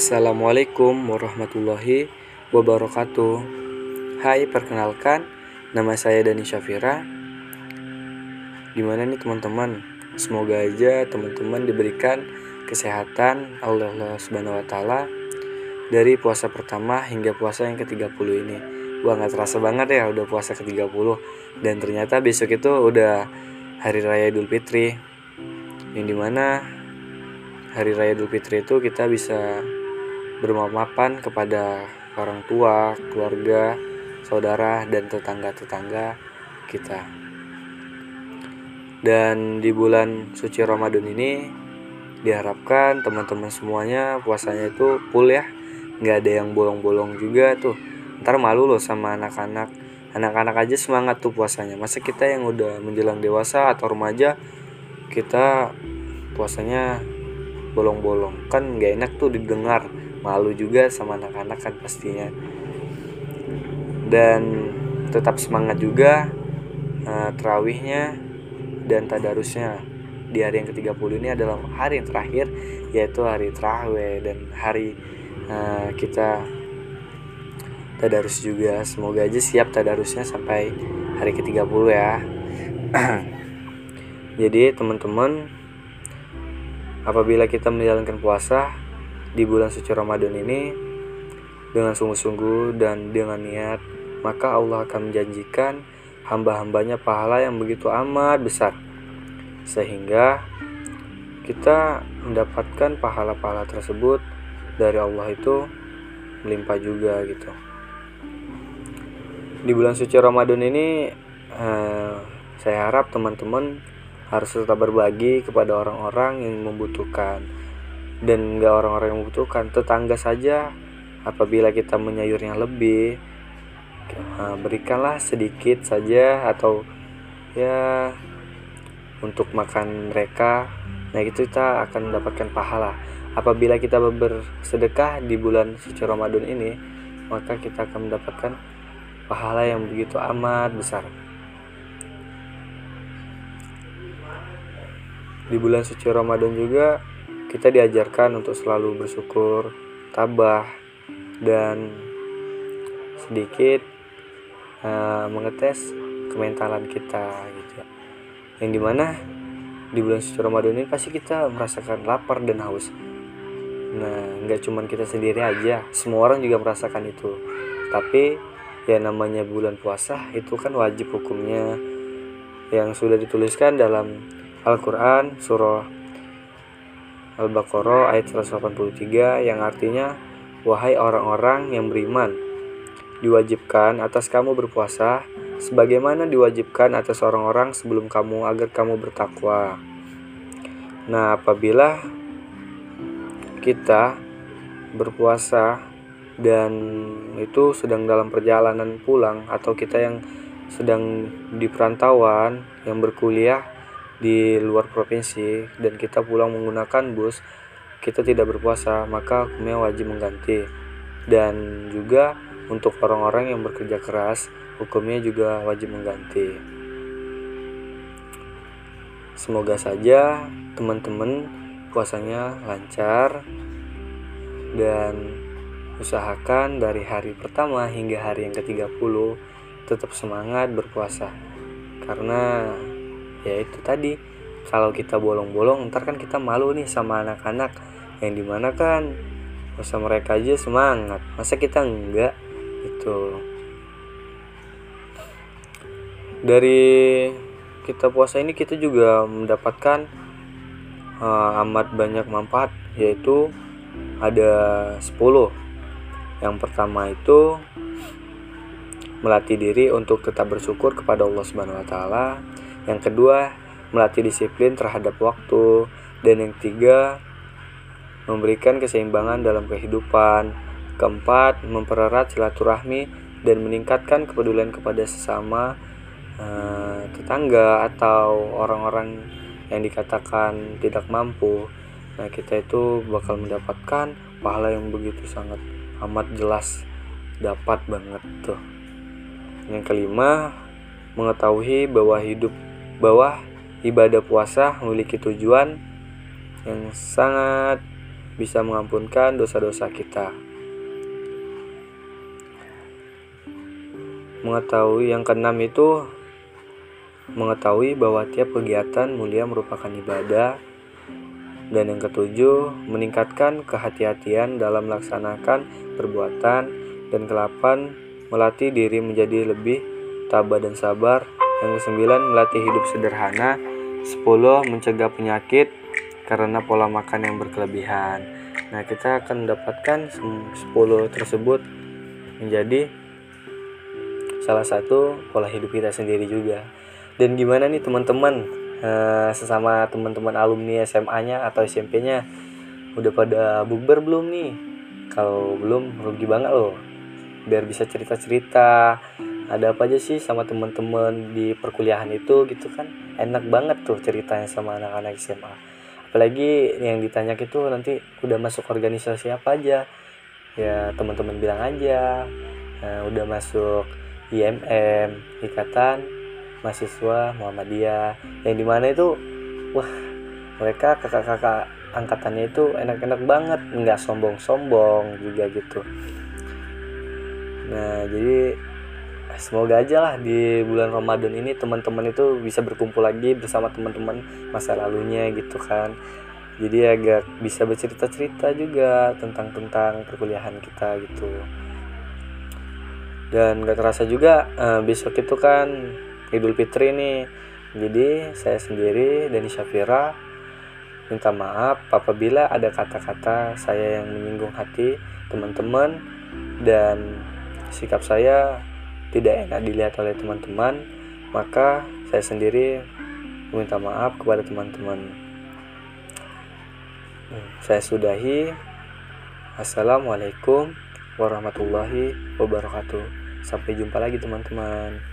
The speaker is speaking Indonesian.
Assalamualaikum warahmatullahi wabarakatuh. Hai perkenalkan Nama saya Dani Syafira. Gimana nih teman-teman? Semoga aja teman-teman diberikan kesehatan Allah, subhanahu wa ta'ala Dari puasa pertama hingga puasa yang ke-30 ini. Wah gak terasa banget ya udah puasa ke-30 Dan ternyata besok itu udah Hari Raya Idul Fitri. Yang di mana Hari Raya Idul Fitri itu kita bisa bermaafan kepada orang tua, keluarga, saudara, dan tetangga-tetangga kita. Dan di bulan suci Ramadan ini diharapkan teman-teman semuanya puasanya itu full ya, nggak ada yang bolong-bolong juga tuh. Ntar malu loh sama anak-anak. Anak-anak aja semangat tuh puasanya. Masa kita yang udah menjelang dewasa atau remaja kita puasanya bolong-bolong kan nggak enak tuh didengar malu juga sama anak-anak kan pastinya. Dan tetap semangat juga uh, terawihnya dan tadarusnya. Di hari yang ke-30 ini adalah hari yang terakhir yaitu hari terawih dan hari uh, kita tadarus juga. Semoga aja siap tadarusnya sampai hari ke-30 ya. Jadi teman-teman apabila kita menjalankan puasa di bulan suci Ramadan ini dengan sungguh-sungguh dan dengan niat, maka Allah akan menjanjikan hamba-hambanya pahala yang begitu amat besar. Sehingga kita mendapatkan pahala-pahala tersebut dari Allah itu melimpah juga gitu. Di bulan suci Ramadan ini eh, saya harap teman-teman harus tetap berbagi kepada orang-orang yang membutuhkan dan nggak orang-orang yang membutuhkan. Tetangga saja apabila kita menyayurnya lebih berikanlah sedikit saja atau ya untuk makan mereka nah itu kita akan mendapatkan pahala. Apabila kita bersedekah di bulan suci Ramadan ini maka kita akan mendapatkan pahala yang begitu amat besar. Di bulan suci Ramadan juga kita diajarkan untuk selalu bersyukur, tabah, dan sedikit uh, mengetes kementalan kita gitu ya. Yang di mana di bulan suci Ramadan ini pasti kita merasakan lapar dan haus. Nah, nggak cuman kita sendiri aja, semua orang juga merasakan itu. Tapi ya namanya bulan puasa itu kan wajib hukumnya yang sudah dituliskan dalam Al-Quran surah Al-Baqarah ayat 183 yang artinya Wahai orang-orang yang beriman diwajibkan atas kamu berpuasa sebagaimana diwajibkan atas orang-orang sebelum kamu agar kamu bertakwa. Nah, apabila kita berpuasa dan itu sedang dalam perjalanan pulang atau kita yang sedang di perantauan yang berkuliah di luar provinsi dan kita pulang menggunakan bus, kita tidak berpuasa, maka hukumnya wajib mengganti. Dan juga untuk orang-orang yang bekerja keras, hukumnya juga wajib mengganti. Semoga saja teman-teman puasanya lancar dan usahakan dari hari pertama hingga hari yang ke-30 tetap semangat berpuasa. Karena ya itu tadi kalau kita bolong-bolong ntar kan kita malu nih sama anak-anak. Yang di mana kan masa mereka aja semangat masa kita enggak? Itu dari kita puasa ini kita juga mendapatkan uh, amat banyak manfaat yaitu ada 10 yang pertama itu melatih diri untuk tetap bersyukur kepada Allah Subhanahu wa taala yang kedua, melatih disiplin terhadap waktu. Dan yang ketiga, memberikan keseimbangan dalam kehidupan. Keempat, mempererat silaturahmi dan meningkatkan kepedulian kepada sesama uh, tetangga atau orang-orang yang dikatakan tidak mampu. Nah, kita itu bakal mendapatkan pahala yang begitu sangat amat jelas dapat banget tuh. Yang kelima, mengetahui bahwa hidup bahwa ibadah puasa memiliki tujuan yang sangat bisa mengampunkan dosa-dosa kita. Mengetahui yang keenam itu mengetahui bahwa tiap kegiatan mulia merupakan ibadah dan yang ketujuh meningkatkan kehati-hatian dalam melaksanakan perbuatan dan kelapan melatih diri menjadi lebih tabah dan sabar yang kesembilan melatih hidup sederhana. Sepuluh mencegah penyakit karena pola makan yang berkelebihan. Nah kita akan mendapatkan 10 tersebut menjadi salah satu pola hidup kita sendiri juga. Dan gimana nih teman-teman? Uh, sesama teman-teman alumni SMA-nya atau SMP-nya udah pada bukber belum nih? Kalau belum rugi banget loh. Biar bisa cerita-cerita ada apa aja sih sama teman-teman di perkuliahan itu gitu kan? Enak banget tuh ceritanya sama anak-anak SMA apalagi yang ditanya itu nanti udah masuk organisasi apa aja? Ya teman-teman bilang aja. Nah, udah masuk IMM Ikatan Mahasiswa Muhammadiyah. Yang di mana itu wah mereka kakak-kakak angkatannya itu enak-enak banget nggak sombong-sombong juga gitu. Nah jadi semoga aja lah di bulan Ramadan ini teman-teman itu bisa berkumpul lagi bersama teman-teman masa lalunya gitu kan. Jadi agak bisa bercerita-cerita juga tentang tentang perkuliahan kita gitu. Dan gak terasa juga uh, besok itu kan Idul Fitri nih. Jadi saya sendiri dan Syafira minta maaf apabila ada kata-kata saya yang menyinggung hati teman-teman. Dan sikap saya tidak enak dilihat oleh teman-teman maka saya sendiri meminta maaf kepada teman-teman. Saya sudahi. Assalamualaikum warahmatullahi wabarakatuh. Sampai jumpa lagi teman-teman.